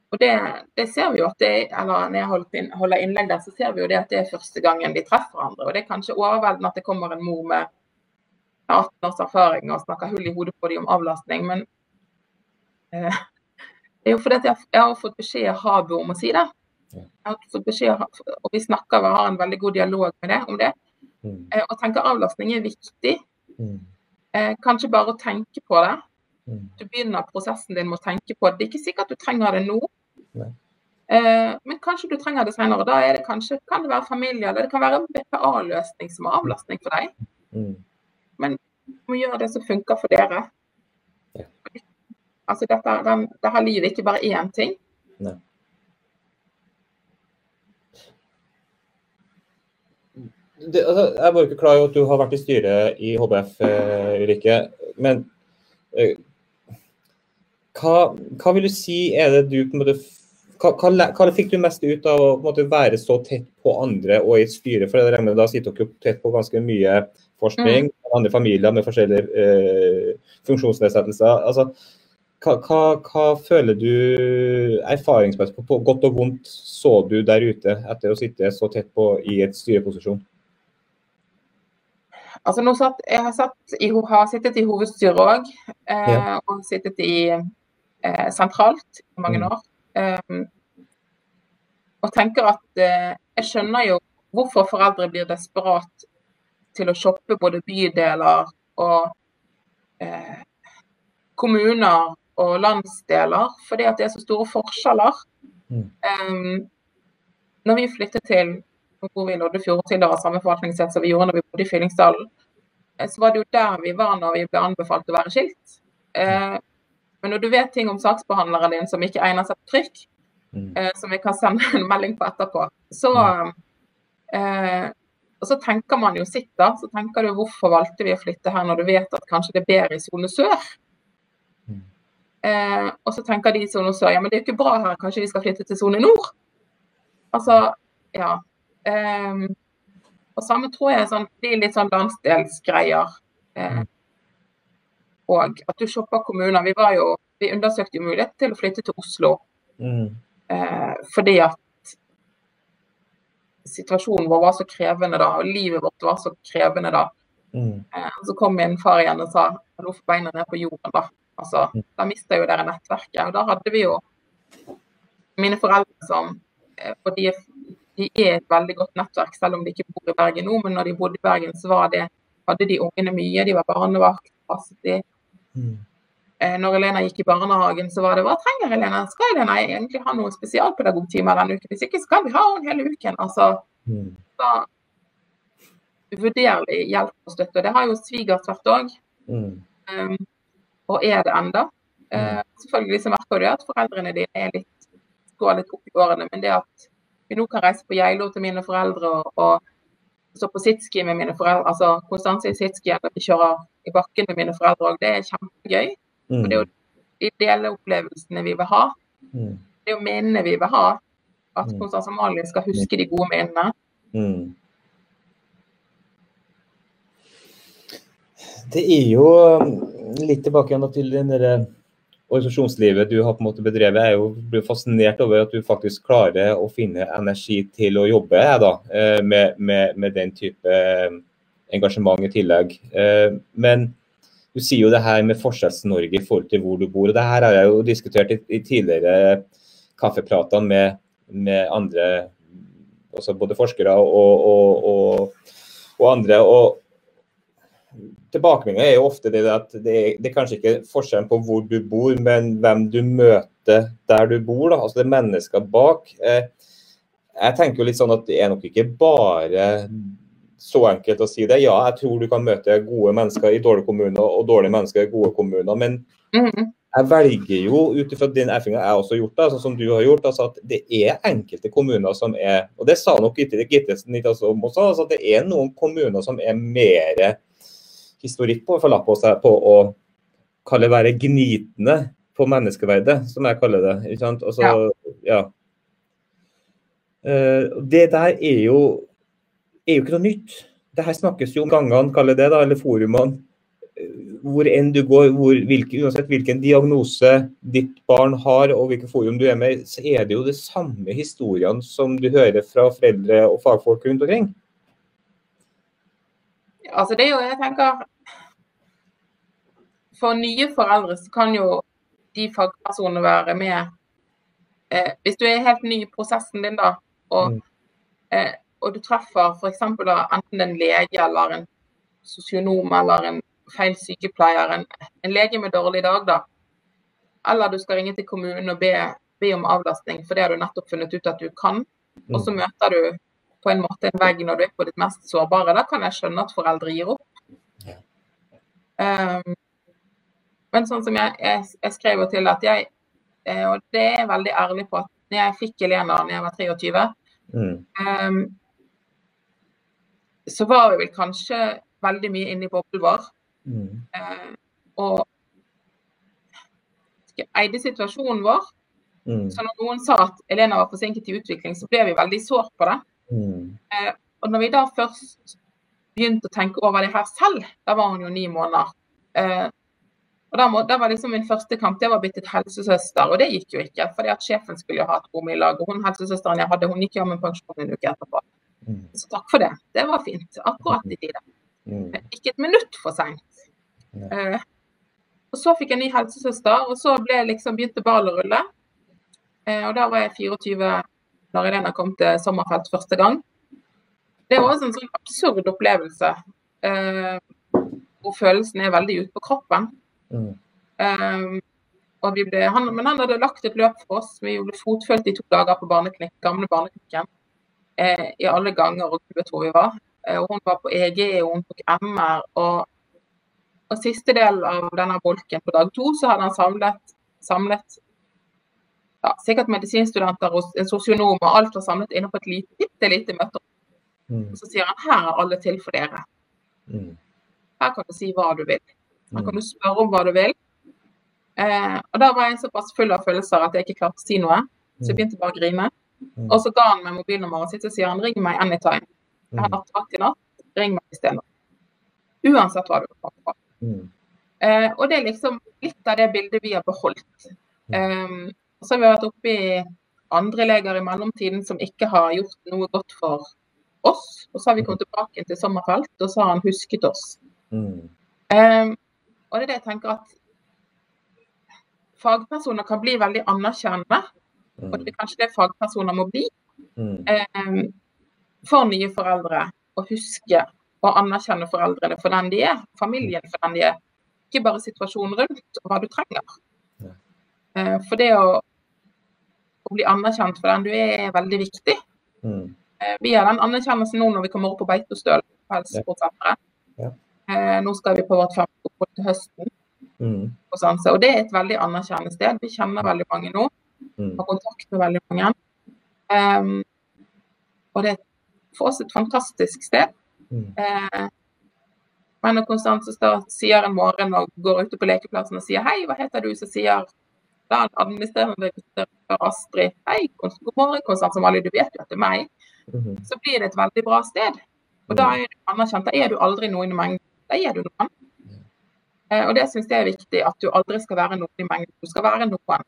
Og det, det, ser vi jo at det eller når jeg inn, holder innlegg der, så ser vi jo det at det er første gangen de treffer andre. Og det er kanskje overveldende at det kommer en mor med 18 års erfaring og snakker hull i hodet på dem om avlastning, men eh, det er jo fordi jeg, jeg, har fått beskjed av Habo om å si det. Jeg har fått beskjed, og vi snakker og har en veldig god dialog med det, om det. Mm. Eh, og tenker avlastning er viktig. Mm. Eh, kanskje bare å tenke på det. Mm. Du begynner prosessen din med å tenke på det. Det er ikke sikkert du trenger det nå. Eh, men kanskje du trenger det senere. Da det kanskje, kan det være familie, eller det kan være BPA-løsning som er avlastning for deg. Mm. Men du må gjøre det som funker for dere. Ja. Altså, dette, den, dette livet er ikke bare én ting. Nei. det, altså, jeg var ikke klar over at du har vært i styret i HBF, eh, Ulrikke. Men eh, hva, hva, vil du si er det du på en måte hva, hva, hva fikk du mest ut av å måte, være så tett på andre og i et styre? For jeg Da sitter dere tett på ganske mye forskning, mm. andre familier med forskjellige eh, funksjonsnedsettelser. Altså, hva, hva, hva, føler du erfaringsmessig på, på, godt og vondt så du der ute etter å sitte så tett på i et styreposisjon? Altså satt, jeg har, satt i, har sittet i hovedstyret òg, eh, ja. og sittet i eh, sentralt i mange mm. år. Um, og tenker at eh, jeg skjønner jo hvorfor foreldre blir desperat til å shoppe både bydeler og eh, kommuner og landsdeler, fordi at det er så store forskjeller. Mm. Um, når vi flyttet til hvor vi i Loddefjord tilhører samme forvaltningssett som vi gjorde når vi bodde i Fyllingsdalen, så var det jo der vi var når vi ble anbefalt å være skilt. Eh, men når du vet ting om saksbehandleren din som ikke egner seg på trykk, mm. eh, som vi kan sende en melding på etterpå, så mm. eh, så tenker man jo sitt, da. Så tenker du hvorfor valgte vi å flytte her når du vet at kanskje det er bedre i sone sør? Mm. Eh, og så tenker de i sone sør ja, men det er jo ikke bra her, kanskje vi skal flytte til sone nord? Altså, ja. Eh, og samme tror jeg sånn, blir litt sånn landsdelsgreier. Eh, og at du shopper kommuner. Vi, var jo, vi undersøkte jo mulighet til å flytte til Oslo. Mm. Eh, fordi at situasjonen vår var så krevende da, og livet vårt var så krevende da. Mm. Eh, så kom min far igjen og sa nå får beina ned på jorden, da. Altså, mm. Da mister jo dere nettverket. Og da hadde vi jo mine foreldre som eh, Og de de er et veldig godt nettverk, selv om de ikke bor i Bergen nå. Men når de bodde i Bergen, så det, hadde de ungene mye. De var barnevakt, passet de. Mm. Når Elena gikk i barnehagen, så var det hva trenger Elena? Skal Elena egentlig ha noen spesialpedagogtimer denne uken? Hvis ikke skal vi ha henne hele uken. Altså, mm. da uvurderlig hjelp og støtte. Det har jo svigers vært òg. Mm. Um, og er det enda. Uh, selvfølgelig så merker du at foreldrene dine er litt, går litt opp i årene, men det at vi nå kan reise på Geilo til mine foreldre og, og stå på sitski med mine foreldre, altså Konstanse i sitski eller vi kjører i bakken med mine foreldre òg. Det er kjempegøy. Mm. Det er jo de ideelle opplevelsene vi vil ha. Mm. Det er jo minnene vi vil ha. At mm. Konstanse Amalie skal huske de gode minnene. Mm. Det er jo um, litt tilbake igjen til den derre organisasjonslivet du har på en måte bedrevet, er jo blir fascinert over at du faktisk klarer å finne energi til å jobbe da, eh, med, med, med den type eh, engasjement i tillegg. Eh, men du sier jo det her med Forskjells-Norge i forhold til hvor du bor. og Det her har jeg jo diskutert i, i tidligere kaffeprater med, med, andre, både forskere og, og, og, og andre. og tilbakemeldinga er jo ofte det at det er, det er, kanskje ikke forskjellen på hvor du bor, men hvem du møter der du bor. Da. Altså det er mennesker bak. Eh, jeg tenker jo litt sånn at det er nok ikke bare så enkelt å si det. Ja, jeg tror du kan møte gode mennesker i dårlige kommuner og dårlige mennesker i gode kommuner. Men mm. jeg velger jo ut ifra den erfaringa jeg også har gjort, sånn som du har gjort, altså at det er enkelte kommuner som er Og det sa nok Gitte litt også, altså at det er noen kommuner som er mer historikk på, for på seg på å kalle være gnitende på menneskeverdet, som jeg kaller det. ikke sant? Også, ja. ja. Uh, det der er jo, er jo ikke noe nytt. Det her snakkes jo om gangene, kaller det da, eller forumene. Hvor enn du går, hvor, hvilke, uansett hvilken diagnose ditt barn har og hvilket forum du er med, så er det jo de samme historiene som du hører fra foreldre og fagfolk rundt omkring. Altså det er jo, jeg tenker For nye foreldre så kan jo de fagpersonene være med eh, Hvis du er helt ny i prosessen din, da, og, mm. eh, og du treffer f.eks. enten en lege eller en sosionom eller en feil sykepleier, en, en, lege med dårlig dag, da. Eller du skal ringe til kommunen og be, be om avlastning, for det har du nettopp funnet ut at du kan. Og så mm. møter du på en måte en vegg når du er på ditt mest sårbare. Da kan jeg skjønne at foreldre gir opp. Um, men sånn som jeg, jeg, jeg skrev jo til at jeg, eh, og det er jeg veldig ærlig på, at når jeg fikk Elena da jeg var 23, mm. um, så var vi vel kanskje veldig mye inne i boblen vår. Mm. Uh, og eide situasjonen vår. Mm. Så når noen sa at Elena var forsinket i utvikling, så ble vi veldig sårt på det. Mm. Eh, og når vi da først begynte å tenke over det her selv, da var hun jo ni måneder. Eh, og da, må, da, var liksom min første kamp det var blitt et helsesøster, og det gikk jo ikke. fordi at sjefen skulle jo ha et rom i lag. Og hun helsesøsteren jeg hadde, hun gikk jo med pensjon en uke etterpå. Mm. Så takk for det. Det var fint. Akkurat i tide. Mm. Ikke et minutt for seint. Eh, og så fikk jeg ny helsesøster, og så ble liksom begynte ballet å rulle. Eh, og da var jeg 24 når Irena kom til Sommerfelt første gang. Det var også en sånn absurd opplevelse. Eh, hvor følelsen er veldig ute på kroppen. Mm. Um, ble, han, men han hadde lagt et løp for oss. Vi ble fotfølt i to dager på barneklinikk, gamle barneklinikken. Eh, I alle ganger og gud hvor vi var. og hun var på EG, og hun tok MR. Og, og siste del av denne bolken på dag to, så hadde han samlet, samlet ja, sikkert medisinstudenter og en sosionom, og alt var samlet inne på et lite, lite møte. Mm. Så sier han her er alle til for dere. Mm. Her kan du si hva du vil. Her kan mm. du spørre om hva du vil. Eh, og da var jeg såpass full av følelser at jeg ikke klarte å si noe. Så jeg mm. begynte bare å grine. Og så ga han meg mobilnummeret sitt og sier han ring meg anytime. Jeg har nattevakt i natt, ring meg isteden. Uansett hva du kommer på. Eh, og det er liksom litt av det bildet vi har beholdt. Um, så har vi vært oppe i andre leger i mellomtiden som ikke har gjort noe godt for oss. Og så har vi kommet tilbake til Sommerfelt, og så har han husket oss. Mm. Um, og det er det jeg tenker at fagpersoner kan bli veldig anerkjennende. Mm. Og det er kanskje det fagpersoner må bli. Mm. Um, for nye foreldre å huske og anerkjenne foreldrene for den de er, familien for den de er. Ikke bare situasjonen rundt og hva du trenger. Uh, for det å, å, bli anerkjent for den du er, er veldig viktig. Mm. Uh, vi har den anerkjennelsen nå når vi kommer opp på Beitostøl på Ja. Ja. Uh, nå skal vi på vårt femte opphold til høsten. Mm. Og, sånn, så, og det er et veldig anerkjennende sted. Vi kjenner veldig mange nå. Mm. Har kontakt med veldig mange. Um, og det er for oss et fantastisk sted. Mm. Uh, men når Konstanse sier en morgen og går ute på lekeplassen og sier 'hei, hva heter du?' så sier da administrerende direktør Astrid 'hei, god morgen, Konstanse Amalie, du vet jo at det er meg'. Mm. Så blir det et veldig bra sted. Og da er du anerkjent. Da er du aldri noen i mengden. Da er du noen. Eh, og det syns jeg er viktig, at du aldri skal være noen i mengden. Du skal være noen.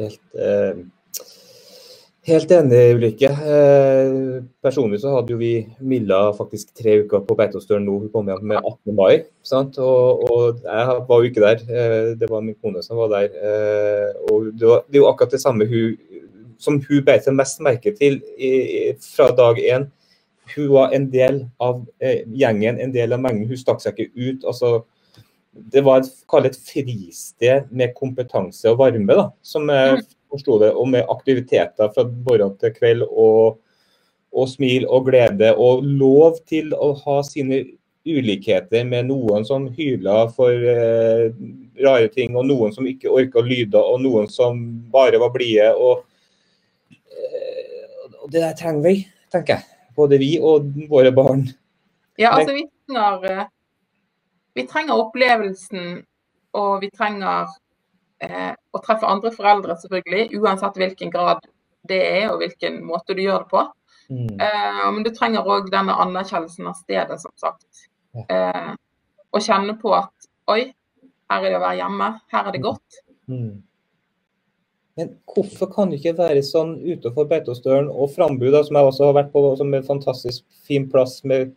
Helt, eh, helt enig, Ulrikke. Eh, personlig så hadde jo vi Milla faktisk tre uker på Beitostølen nå. Hun kom hjem med 18. mai. Sant? Og, og, jeg var jo ikke der. Eh, det var min kone som var der. Eh, og det, var, det er jo akkurat det samme hun, som hun beit seg mest merke til i, fra dag én hun var en del av eh, gjengen, en del av mengden. Hun stakk seg ikke ut. altså det var et, et fristed med kompetanse og varme, da, som er mm. Forsto det. Og med aktiviteter fra morgen til kveld, og, og, smil og glede. Og lov til å ha sine ulikheter med noen som hyler for eh, rare ting, og noen som ikke orka lyder, og noen som bare var blide. Og, eh, og det der trenger vi, tenker jeg både vi og våre barn. Ja, altså vi trenger, eh, vi trenger opplevelsen, og vi trenger eh, å treffe andre foreldre, selvfølgelig. Uansett hvilken grad det er, og hvilken måte du gjør det på. Mm. Eh, men du trenger òg denne anerkjennelsen av stedet, som sagt. Eh, og kjenne på at oi, her er det å være hjemme, her er det godt. Mm. Men hvorfor kan det ikke være sånn utenfor Beitostølen og Frambu, som jeg også har vært på, som en fantastisk fin plass med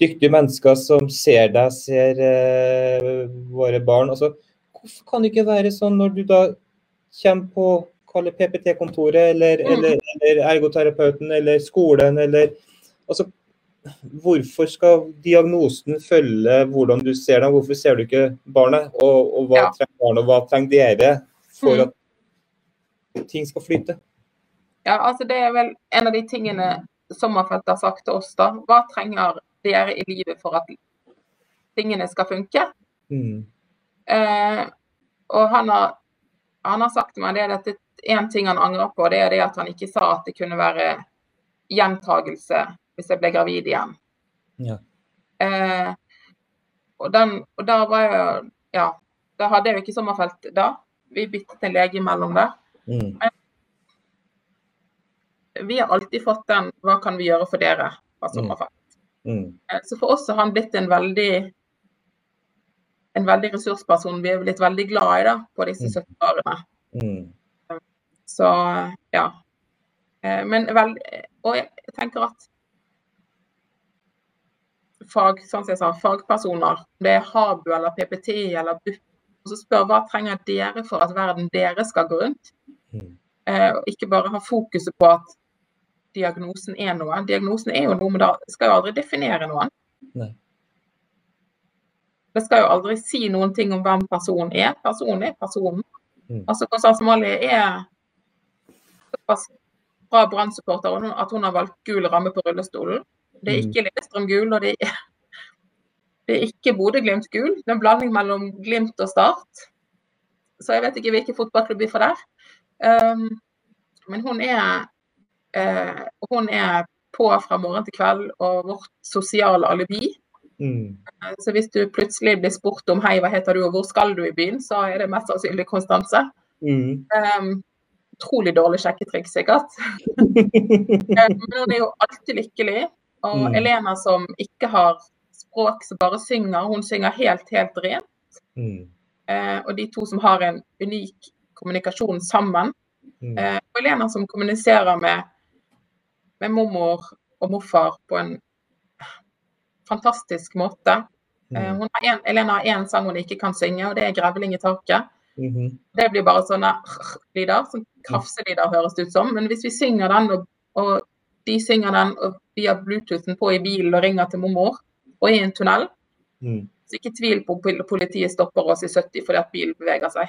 dyktige mennesker som ser deg, ser eh, våre barn. Altså, hvorfor kan det ikke være sånn når du da kommer på PPT-kontoret eller, mm. eller, eller, ergoterapeuten eller skolen eller altså, Hvorfor skal diagnosen følge hvordan du ser dem? Hvorfor ser du ikke barnet? Og, og hva ja. trenger barnet, og hva trenger dere for mm. at ting skal flyte? Ja, altså Det er vel en av de tingene Sommerfelt har sagt til oss. da. Hva trenger dere i livet for at tingene skal funke? Mm. Eh, og han har, han har, sagt til meg det at én ting han angrer på, det er det at han ikke sa at det kunne være gjentagelse hvis jeg ble gravid igjen. Ja. Eh, og, den, og da var jeg Ja, da hadde jeg jo ikke sommerfelt da. Vi byttet en lege imellom der. Mm. Vi har alltid fått den 'hva kan vi gjøre for dere?' fra Sommerfelt. Mm. mm. Så for oss har han blitt en veldig en veldig ressursperson vi er blitt veldig glad i da, på disse 70 mm. årene. Mm. Så ja. Eh, men vel, og jeg tenker at fag, sånn som jeg sa, fagpersoner, det er Habu eller PPT eller BUP, og så spør hva trenger dere for at verden deres skal gå rundt? Mm. Eh, og ikke bare ha fokuset på at diagnosen er noe. Diagnosen er jo noe, men da skal jo aldri definere noen. Nei. Det skal jo aldri si noen ting om hvem personen er. Personen er personen. Mm. Altså Konstant Somali er såpass bra Brann-supporter at hun har valgt gul ramme på rullestolen. Det er mm. ikke Lillestrøm gul, og det er, det er ikke Bodø-Glimt gul. Det er en blanding mellom Glimt og Start. Så jeg vet ikke hvilken fotballklubb vi får der. Um, men hun er, uh, hun er på fra morgen til kveld og vårt sosiale alibi. Mm. Uh, så hvis du plutselig blir spurt om hei, hva heter du og hvor skal du i byen, så er det mest sannsynlig Konstanse. Mm. Um, utrolig dårlig sjekketrikk, sikkert. Men hun er jo alltid lykkelig. Og mm. Elena som ikke har språk som bare synger, hun synger helt, helt rent. Mm. Eh, og de to som har en unik kommunikasjon sammen. Mm. Eh, og Elena som kommuniserer med, med mormor og morfar på en fantastisk måte. Eh, mm. har en, Elena har én sang hun ikke kan synge, og det er 'Grevling i taket'. Mm -hmm. Det blir bare sånne lyder, som krafselyder høres det ut som. Men hvis vi synger den, og, og de synger den og vi har Bluetoothen på i bilen og ringer til mormor, og i en tunnel, mm. så ikke tvil på at politiet stopper oss i 70 fordi at bilen beveger seg.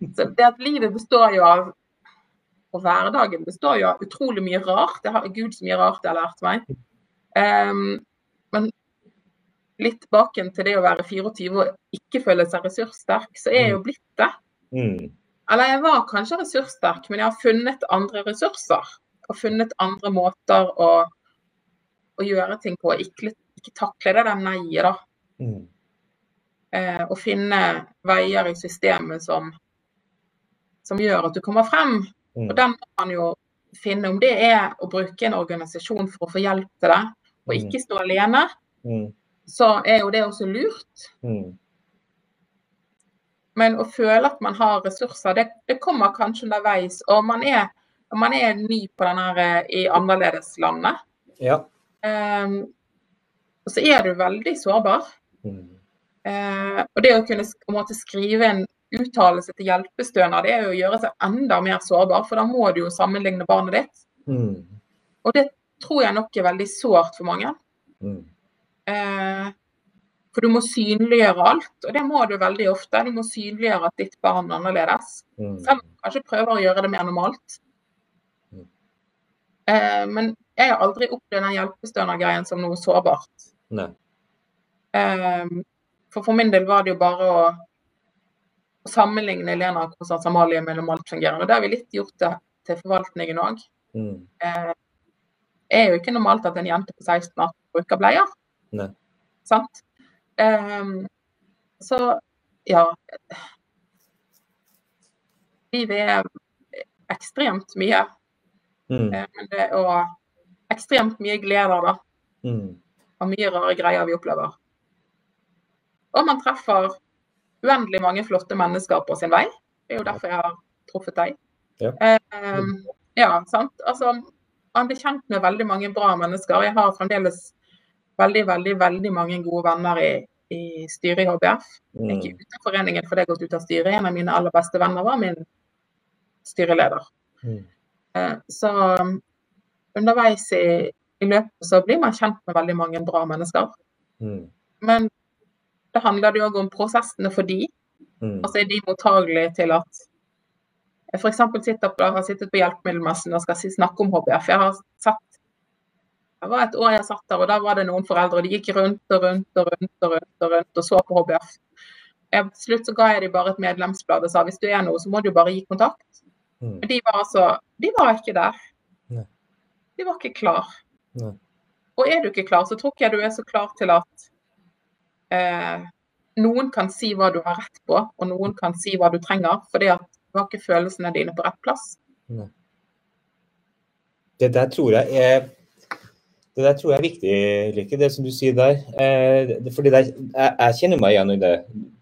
Så det at livet består jo av og hverdagen består jo av utrolig mye rart. Det har Gud så mye rart jeg har lært meg. Um, men litt tilbake til det å være 24 og ikke føle seg ressurssterk, så er jeg jo blitt det. Mm. Eller jeg var kanskje ressurssterk, men jeg har funnet andre ressurser. Og funnet andre måter å, å gjøre ting på. Ikke, ikke takle det der nei-et, da. Mm. Eh, og finne veier i systemet som, som gjør at du kommer frem. Mm. Og den må man jo finne. Om det er å bruke en organisasjon for å få hjelp til det, og mm. ikke stå alene. Mm så er jo det også lurt. Mm. Men å føle at man har ressurser, det, det kommer kanskje underveis. Og man er, man er ny på denne eh, i annerledeslandet. Ja. Um, så er du veldig sårbar. Mm. Uh, og det å kunne måte, skrive en uttalelse til hjelpestønad, er jo å gjøre seg enda mer sårbar, for da må du jo sammenligne barnet ditt. Mm. Og det tror jeg nok er veldig sårt for mange. Mm. Eh, for du må synliggjøre alt, og det må du veldig ofte. Du må synliggjøre at ditt barn er annerledes. Mm. Selv om du kanskje prøver å gjøre det mer normalt. Mm. Eh, men jeg har aldri opplevd den hjelpestønad-greien som noe sårbart. Eh, for for min del var det jo bare å sammenligne Lena og Konstant Amalie med normalt fungerende. Og det har vi litt gjort det til forvaltningen òg. Mm. Eh, er jo ikke normalt at en jente på 16 år bruker bleier. Nei. Sant? Eh, så ja. Livet er ekstremt mye. Mm. Eh, det og ekstremt mye gleder, da. Mm. Og mye rare greier vi opplever. Og man treffer uendelig mange flotte mennesker på sin vei. Det er jo derfor jeg har truffet deg. Ja. Eh, ja, sant. Altså, man blir kjent med veldig mange bra mennesker. Jeg har fremdeles veldig, veldig veldig mange gode venner i, i styret i HBF. Mm. Ikke uten foreningen for det har gått ut av styret. En av mine aller beste venner var min styreleder. Mm. Eh, så underveis i, i, løpet så blir man kjent med veldig mange bra mennesker. Mm. Men det handler jo òg om prosessene for de. Mm. Altså er de mottagelige til at jeg f.eks. sitter på, har sittet på hjelpemiddelmessen og skal snakke om HBF. Jeg har sett det var et år jeg satt der, og da var det noen foreldre, og de gikk rundt og rundt og rundt og rundt og, rundt og så på HBF. Til slutt så ga jeg dem bare et medlemsblad og sa hvis du er noe, så må du bare gi kontakt. Mm. Men de var altså De var ikke der. Ne. De var ikke klar. Ne. Og er du ikke klar, så tror ikke jeg du er så klar til at eh, noen kan si hva du har rett på, og noen kan si hva du trenger, fordi at du har ikke følelsene dine på rett plass. Det der tror jeg er det der tror jeg er viktig, Lykke, det som du sier der. Eh, fordi der, jeg, jeg, kjenner meg igjen i det.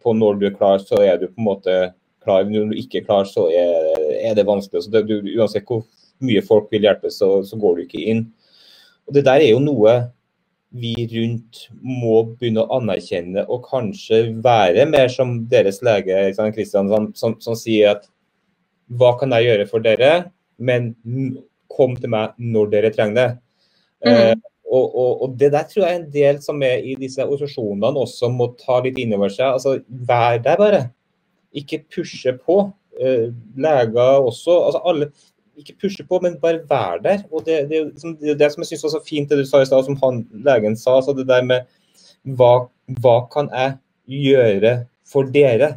På når du er klar, så er du på en måte klar. Når du ikke er klar, så er, er det vanskelig. Det, du, uansett hvor mye folk vil hjelpe, så, så, går du ikke inn. Og Det der er jo noe vi rundt må begynne å anerkjenne og kanskje være mer som deres lege Kristian, som, som, som sier at hva kan jeg gjøre for dere, men kom til meg når dere trenger det. Mm. Eh, og, og, og, det der tror jeg er en del som er i disse organisasjonene også må ta litt inn over seg. Altså, Vær der bare. Ikke pushe på. eh, leger også. altså alle ikke pushe på, men bare være der. og Det, det, liksom, det, det som jeg synes var så fint det du sa i stad, som han, legen sa, så det der med hva, hva kan jeg gjøre for dere?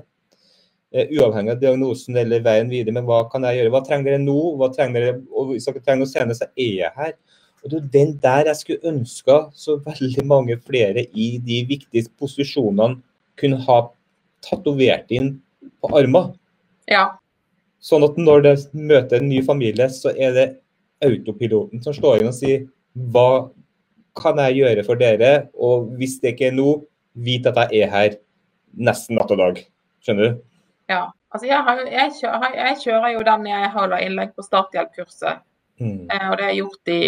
Uh, uavhengig av diagnosen eller veien videre, men hva kan jeg gjøre? Hva trenger dere nå? Hva trenger dere, og Hvis dere trenger noe senere, så er jeg her. Og Det er den der jeg skulle ønske så veldig mange flere i de viktige posisjonene kunne ha tatovert inn på armen. Ja. Sånn at når det møter en ny familie, så er det autopiloten som slår inn og sier hva kan jeg gjøre for dere? Og hvis det ikke er nå, vit at jeg er her nesten natt og dag. Skjønner du? Ja. Altså jeg, har, jeg, kjører, jeg, kjører, jo den jeg holder innlegg på starthjelpkurset. Mm. Eh, og det har jeg gjort i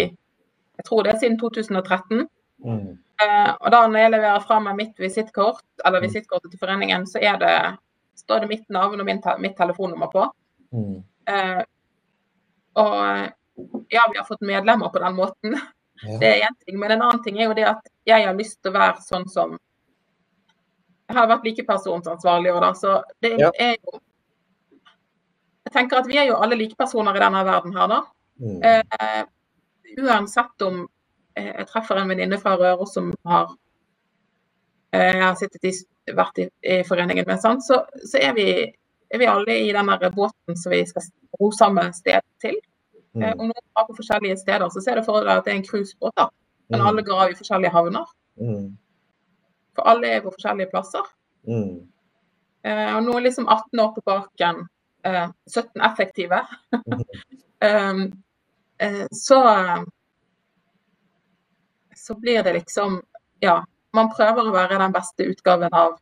jeg tror det er siden 2013. Mm. Eh, og da når jeg leverer fra meg mitt visittkort, eller mm. visittkortet til foreningen, så det, står det mitt navn og min, mitt telefonnummer på. Mm. Eh, og ja, vi har fått medlemmer på den måten. Ja. Det er én ting. Men en annen ting er jo det at jeg har lyst til å være sånn som jeg har vært likepersonsansvarlig òg, da. Så det ja. er jo Jeg tenker at vi er jo alle likepersoner i denne verden her, da. Mm. Eh, uansett om eh, jeg treffer en venninne fra Røros som har eh, jeg har i, vært i, i foreningen med, sant? Så, så er, vi, er, vi, alle i denne båten som vi skal ro samme sted til. Mm. Eh, om noen drar på forskjellige steder, så ser det for deg at det er en cruisebåt, men mm. alle går av i forskjellige havner. Mm. For alle er på forskjellige plasser. Mm. Eh, og nå er liksom 18 år på baken, eh, 17 effektive. um, eh, så så blir det liksom Ja, man prøver å være den beste utgaven av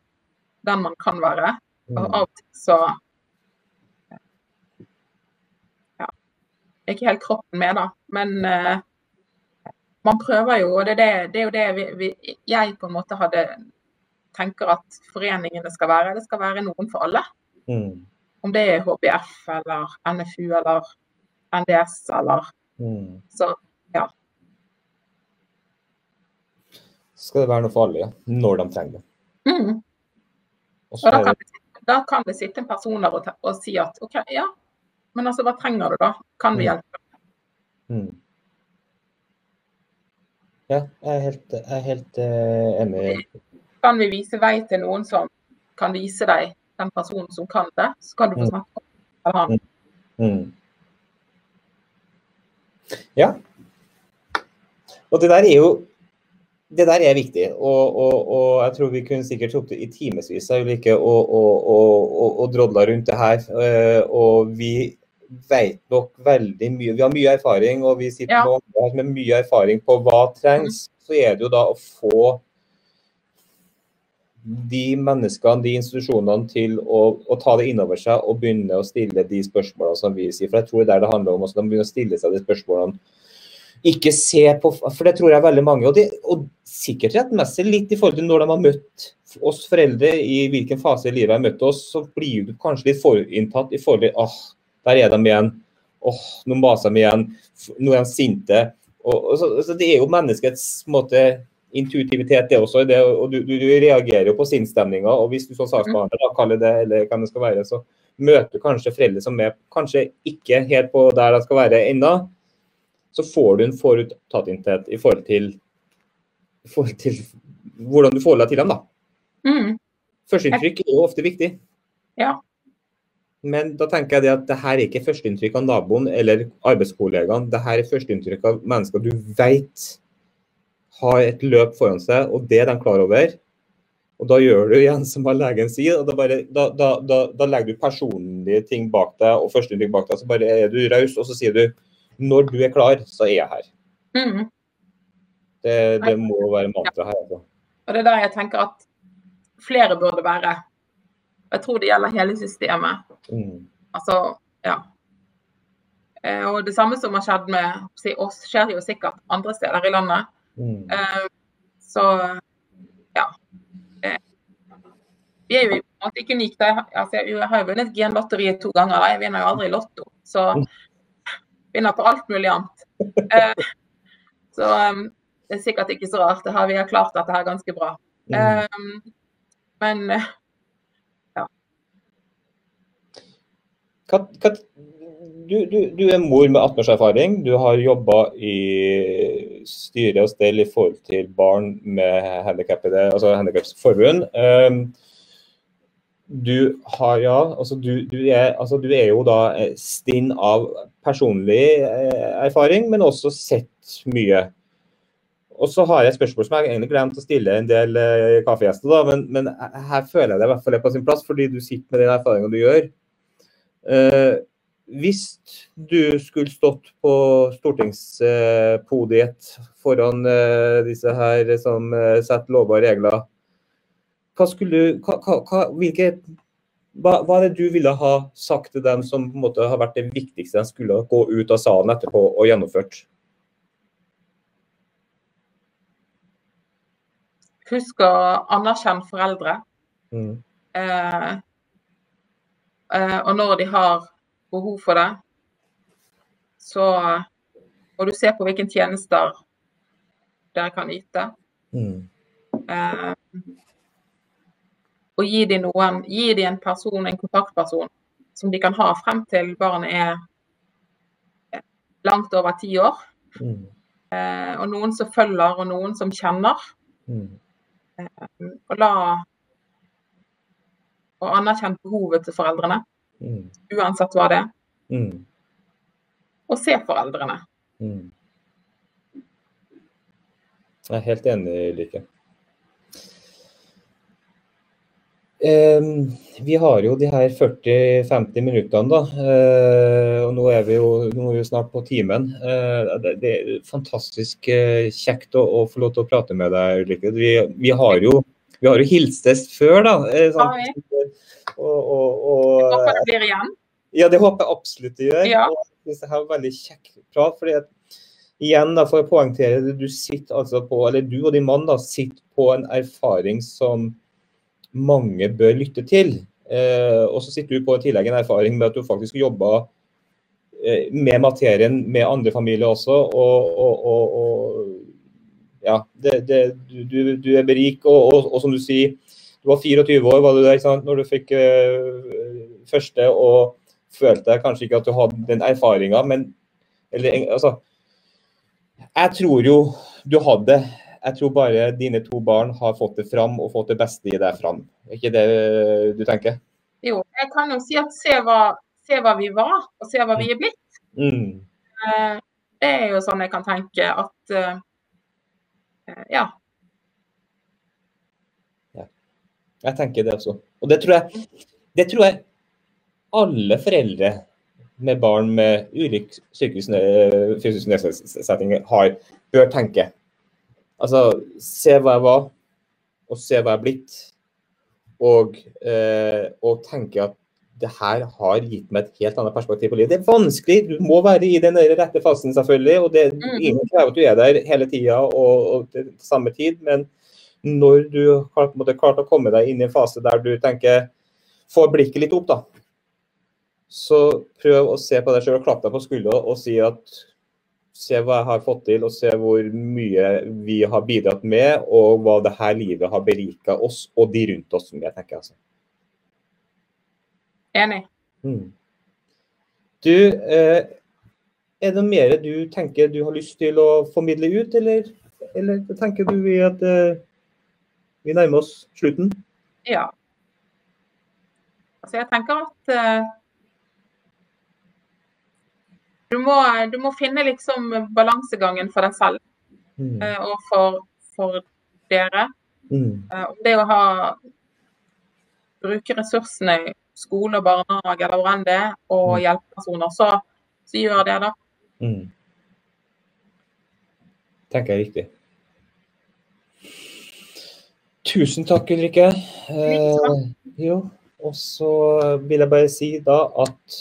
den man kan være. Og mm. av og til så Ja. Er ikke helt kroppen med, da. Men eh, man prøver jo, og det er, det, det er jo det vi, vi, jeg på en måte hadde tenker at foreningene skal være. Det skal være noen for alle. Mm. Om det er HBF eller NFU eller NDS eller mm. Så ja. Skal det være noe for alle, ja. Når de trenger det. Mm. Og da kan, det, da kan, det, sitte en person der og, og, si at OK, ja, men altså hva trenger du da? Kan vi mm. hjelpe? Mm. Ja, jeg er helt, jeg er helt uh, enig. Kan vi vise vei til noen som kan vise deg den personen som kan det, så kan du få mm. snakke med han. Mm. mm. Ja. Og det der er jo det der er viktig, og, og, og jeg tror vi kunne sikkert sittet i timevis og, og, og, og drodla rundt det her. Eh, og vi vet nok veldig mye. Vi har mye erfaring, og vi sitter ja. med mye erfaring på hva trengs. Mm. Så er det jo da å få de menneskene, de institusjonene, til å, å ta det innover seg og begynne å stille de spørsmålene som vi sier. For jeg tror det er der det handler om. Også, de begynner å stille seg de spørsmålene. Ikke se på For det tror jeg veldig mange. Og, det, og sikkert rettmessig litt i forhold til når de har møtt oss foreldre, i hvilken fase i livet de har møtt oss, så blir du kanskje litt forinntatt i forhold til åh, der er de igjen. åh, nå maser de igjen. Nå er de sinte. Og, og så, så det er jo menneskets måte intuitivitet, det også. Det, og du, du, du, reagerer jo på sinnsstemninga. Og hvis du som saksbehandler da, kaller det eller hva det skal være, så møter du kanskje foreldre som er kanskje ikke helt på der de skal være ennå. Så får du en foruttattethet i forhold til, i forhold til hvordan du forholder deg til dem. da. Mm. Førsteinntrykk er jo ofte viktig. Ja. Men da tenker jeg det at det her er ikke førsteinntrykk av naboen eller arbeidskollegaen. Det her er førsteinntrykk av mennesker du vet har et løp foran seg, og det er de klar over. Og da gjør du igjen som legen sier, og da, bare, da, da, da, legger du personlige ting bak deg og førsteinntrykk bak deg. Så bare er du raus, og så sier du når du er klar, så er jeg her. Mm. Det, det, må være mantra her. Ja. Og det er der jeg tenker at flere burde være. Jeg tror det gjelder hele systemet. Mm. Altså, ja. Eh, og det samme som har skjedd med oss, skjer jo sikkert andre steder i landet. Mm. Uh, så ja. Uh, vi er jo ikke unike. Altså, jeg har jo vunnet Genlotteriet to ganger. Jeg vinner jo aldri Lotto. Så vinner på alt mulig annet. Så det er sikkert ikke så rart. Det har, vi har klart dette her ganske bra. Mm. men hva, hva, du, du, du, er mor med 18 års erfaring. Du har jobba i styre og stell i forhold til barn med handikappede, altså handikapsforbund. Um, du har, ja, altså du, du, er, altså du er jo da eh, stinn av personlig eh, erfaring, men også sett mye. Og så har jeg et spørsmål som jeg egentlig glemte å stille en del eh, kaffegjester, da, men, men, her føler jeg det i hvert fall er på sin plass, fordi du sitter med den erfaringa du gjør. Eh, hvis du skulle stått på stortingspodiet foran eh, disse her som eh, setter lover og regler, hva skulle hva, hva, hvilke, hva, hva, er det du ville ha sagt til dem som på en måte har vært det viktigste de skulle gå ut av salen etterpå og gjennomført? Husk å anerkjenne foreldre. Mm. Eh, og når de har behov for det, så må du se på hvilke tjenester dere kan yte. Mm. Eh, og gi dem noen, gi de en person, en kontaktperson som de kan ha frem til barnet er eh, langt over ti år. Mm. Eh, og noen som følger, og noen som kjenner. Mm. Eh, og la og anerkjenne behovet til foreldrene, mm. uansett hva det er. Mm. Og se foreldrene. Mm. Jeg er helt enig, Lykke. Um, vi har jo de her 40-50 minuttene, da. Uh, og nå er vi jo, er vi snart på timen. Uh, det, det, er fantastisk uh, kjekt å, å, få lov til å prate med deg, Ulrikke. Vi, vi, har jo, vi har jo hilstes før, da. Sånn, og, og, og, håper det blir igjen. Ja, det håper jeg absolutt det gjør. Ja. Og det her veldig kjekk prat. fordi at igjen da, for å poengtere det, du sitter altså på, eller du og din mann da, sitter på en erfaring som mange bør lytte til. Eh, og så sitter du på i tillegg en erfaring med at du faktisk jobber eh, med materien med andre familier også. Og, og, og, og ja, det, det, du, du, er berik, og, som du sier, du var 24 år var du der, når du fikk uh, første og følte kanskje ikke at du hadde den erfaringa, men eller, altså, Jeg tror jo du hadde jeg tror bare dine to barn har fått det fram og fått det beste i deg fram. Er ikke det du tenker? Jo, jeg kan jo si at se hva, se hva vi var, og se hva vi er blitt. Mm. Eh, det er jo sånn jeg kan tenke at ja. Jeg tenker det også. Og det tror jeg, det tror jeg alle foreldre med barn med ulik fysisk nedsetting har, bør tenke. Altså, se hva jeg var, og se hva jeg er blitt. Og, eh, og tenke at det her har gitt meg et helt annet perspektiv på livet. Det er vanskelig, du må være i den rette fasen, selvfølgelig. og det er Ingen krever at du er der hele tida og, og til samme tid. Men når du har på en måte klart å komme deg inn i en fase der du tenker Får blikket litt opp, da. Så prøv å se på deg sjøl og klapp deg på skuldra og si at se hva jeg har fått til, og se hvor mye vi har bidratt med, og hva det her livet har berika oss og de rundt oss. som jeg tenker altså. Enig. Mm. Du, eh, er det mer du tenker du har lyst til å formidle ut, eller, eller tenker du at eh, vi nærmer oss slutten? Ja. Altså, jeg tenker at uh, du må, du må finne liksom balansegangen for deg selv mm. uh, og for, for dere. Mm. Uh, det å ha bruke ressursene skole og barnehage eller hvor enn det er, og mm. hjelpepersoner, så, så, gjør det, da. Mm. Tenker jeg riktig. Tusen takk, Ulrikke. Eh, jo, og så vil jeg bare si da at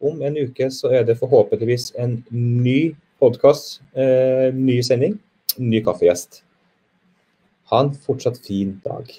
om en uke så er det forhåpentligvis en ny podkast, eh, ny sending, ny kaffegjest. Ha en fortsatt fin dag.